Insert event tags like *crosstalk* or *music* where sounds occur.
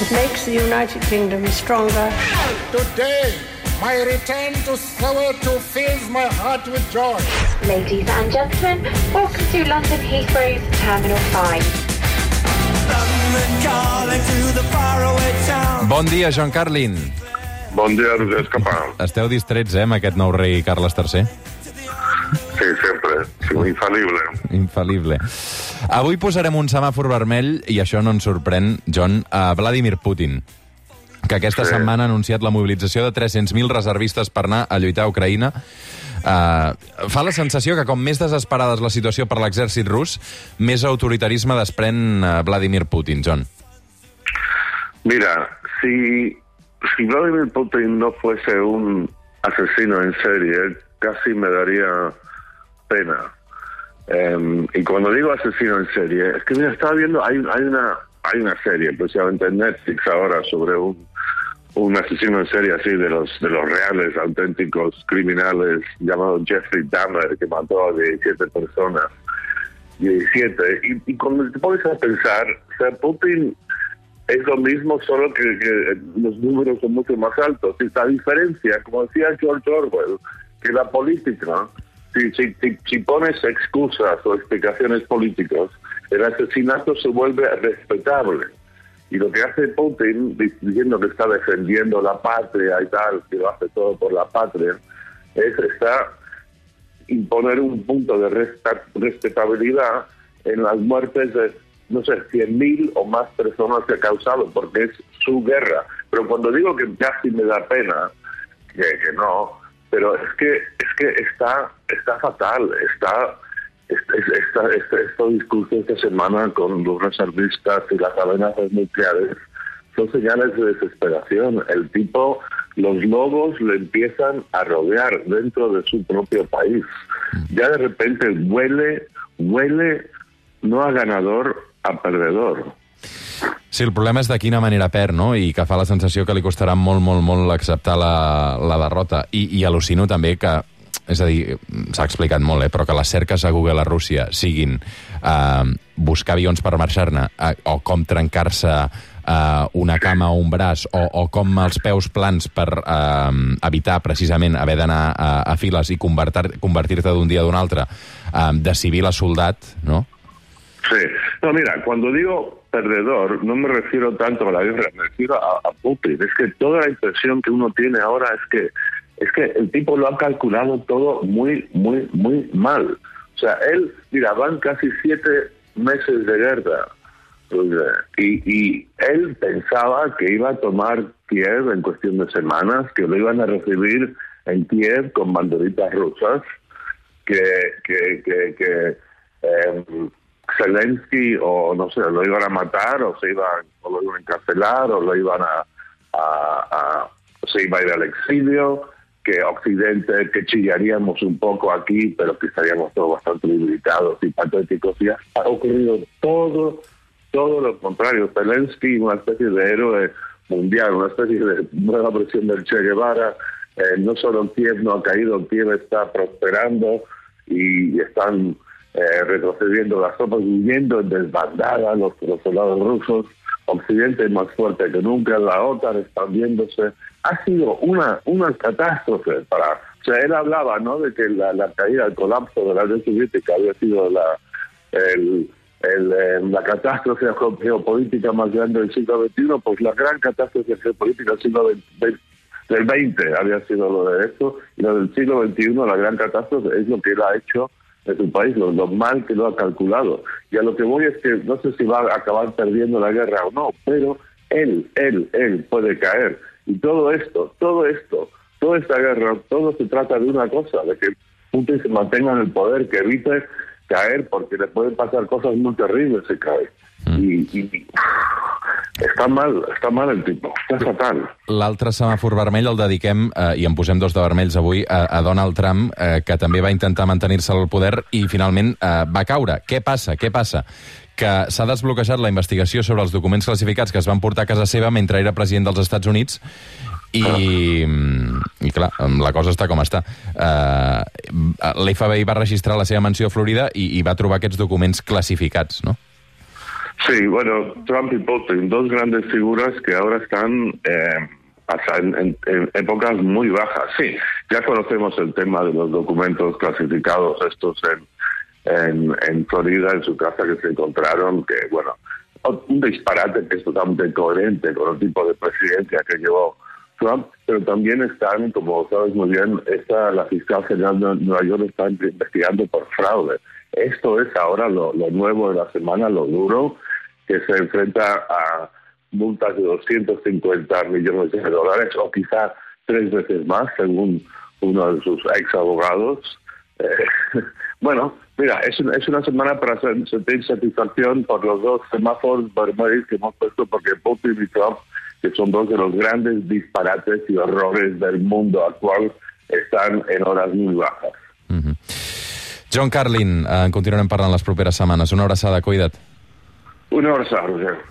It makes the United Kingdom stronger. Today, my return to Soweto fills my heart with joy. Ladies and gentlemen, welcome to London Heathrow's Terminal 5. Bon dia, Joan Carlin. Bon dia, Roger Escapà. Esteu distrets, eh, amb aquest nou rei Carles III? Sí, sempre. Sí, infal·lible. Infal·lible. Avui posarem un semàfor vermell, i això no ens sorprèn, John, a Vladimir Putin que aquesta Sí. setmana ha anunciat la mobilització de 300.000 reservistes per anar a lluitar a Ucraïna. Uh, fa la sensació que com més desesperada és la situació per l'exèrcit rus, més autoritarisme desprèn uh, Vladimir Putin, John. Mira, si, si Vladimir Putin no fuese un asesino en serie, casi me daría pena. Em, y cuando digo asesino en serie, es que mira, estaba viendo, hay, una hay una serie precisamente en Netflix ahora sobre un, un asesino en serie así de los de los reales, auténticos criminales llamado Jeffrey Dahmer que mató a 17 personas. 17. Y, y cuando te pones a pensar, o Putin es lo mismo, solo que, que los números son mucho más altos. Y esta diferencia, como decía George Orwell, que la política, si, si, si, si pones excusas o explicaciones políticas, el asesinato se vuelve respetable. Y lo que hace Putin, di- diciendo que está defendiendo la patria y tal, que lo hace todo por la patria, es está imponer un punto de respetabilidad en las muertes de, no sé, 100.000 o más personas que ha causado, porque es su guerra. Pero cuando digo que casi me da pena, que no, pero es que es que está está fatal, está esta, estos discursos esta semana con los reservistas y las amenazas nucleares son señales de desesperación. El tipo, los lobos le empiezan a rodear dentro de su propio país. Ya de repente huele, huele no a ganador, a perdedor. Sí, el problema és de quina manera perd, no? I que fa la sensació que li costarà molt, molt, molt acceptar la, la derrota. I, I al·lucino també que, és a dir, s'ha explicat molt, eh? però que les cerques a Google a Rússia siguin eh, buscar avions per marxar-ne eh, o com trencar-se eh, una cama o un braç o, o com els peus plans per eh, evitar precisament haver d'anar a, a files i convertir- convertir-te d'un dia a d'un altre eh, de civil a soldat, no? Sí. No, mira, cuando digo perdedor, no me refiero tanto a la guerra, me refiero a, Putin. Es que toda la impresión que uno tiene ahora es que es que el tipo lo ha calculado todo muy, muy, muy mal. O sea, él, mira, van casi siete meses de guerra. Pues, eh, y, y él pensaba que iba a tomar Kiev en cuestión de semanas, que lo iban a recibir en Kiev con banderitas rusas, que, que, que, que em, Zelensky o no sé, lo iban a matar o se iban o lo iban a encarcelar o lo iban a, a- a- se iba a ir al exilio, que Occidente, que chillaríamos un poco aquí, pero que estaríamos todos bastante debilitados y patéticos. Y ha ocurrido todo, todo lo contrario. Zelensky, una especie de héroe mundial, una especie de nueva versión del Che Guevara. Eh, no solo Kiev no ha caído, Kiev está prosperando y están eh, retrocediendo las tropas, huyendo en desbandada los, soldados rusos. Occidente más fuerte que nunca, la OTAN expandiéndose. Ha sido una, una catástrofe para... O sea, él hablaba, ¿no?, de que la, la caída, el colapso de la Unión Soviética había sido la, el, eh, la catástrofe geopolítica más grande del siglo XXI, pues la gran catástrofe geopolítica del siglo XX del 20 había sido lo de esto, y lo del siglo XXI, la gran catástrofe, es lo que él ha hecho en su país, lo, lo mal que lo ha calculado. Y a lo que voy es que no sé si va a acabar perdiendo la guerra o no, pero él, él, él puede caer. Y todo esto, todo esto, toda esta guerra, todo se trata de una cosa, de que Putin se mantenga en el poder, que evite caer, porque le pueden pasar cosas muy terribles si cae. Y, y está mal, está mal el tipo, está fatal. L'altre semàfor vermell el dediquem, eh, i en posem dos de vermells avui, a, a Donald Trump, eh, que també va intentar mantenir-se al poder i finalment eh, va caure. Què passa? Què passa? Que s'ha desbloquejat la investigació sobre els documents classificats que es van portar a casa seva mentre era president dels Estats Units i, i clar, la cosa està com està. Uh, L'FBI va registrar la seva mansió a Florida i, i va trobar aquests documents classificats, no? Sí, bueno, Trump y Putin, dos grandes figuras que ahora están eh, hasta en, en- épocas muy bajas. Sí, ya conocemos el tema de los documentos clasificados estos en, en, en Florida, en su casa que se encontraron, que bueno, un disparate que es totalmente coherente con el tipo de presidencia que llevó Trump, pero también están, como sabes muy bien, esta, la fiscal general de Nueva York está investigando por fraude. Esto es ahora lo, nuevo de la semana, lo duro, que se enfrenta a multas de 250 millones de dólares o quizá tres veces más, según uno de sus ex abogados. Eh, *laughs* bueno, mira, es una, es una semana para sen- sentir satisfacción por los dos semáforos vermelhos que hemos puesto, porque Putin y Trump, que son dos de los grandes disparates y horrores del mundo actual, están en horas muy bajas. John Carlin, eh, en continuarem parlant les properes setmanes. Una abraçada, cuida't. Una abraçada, Roger.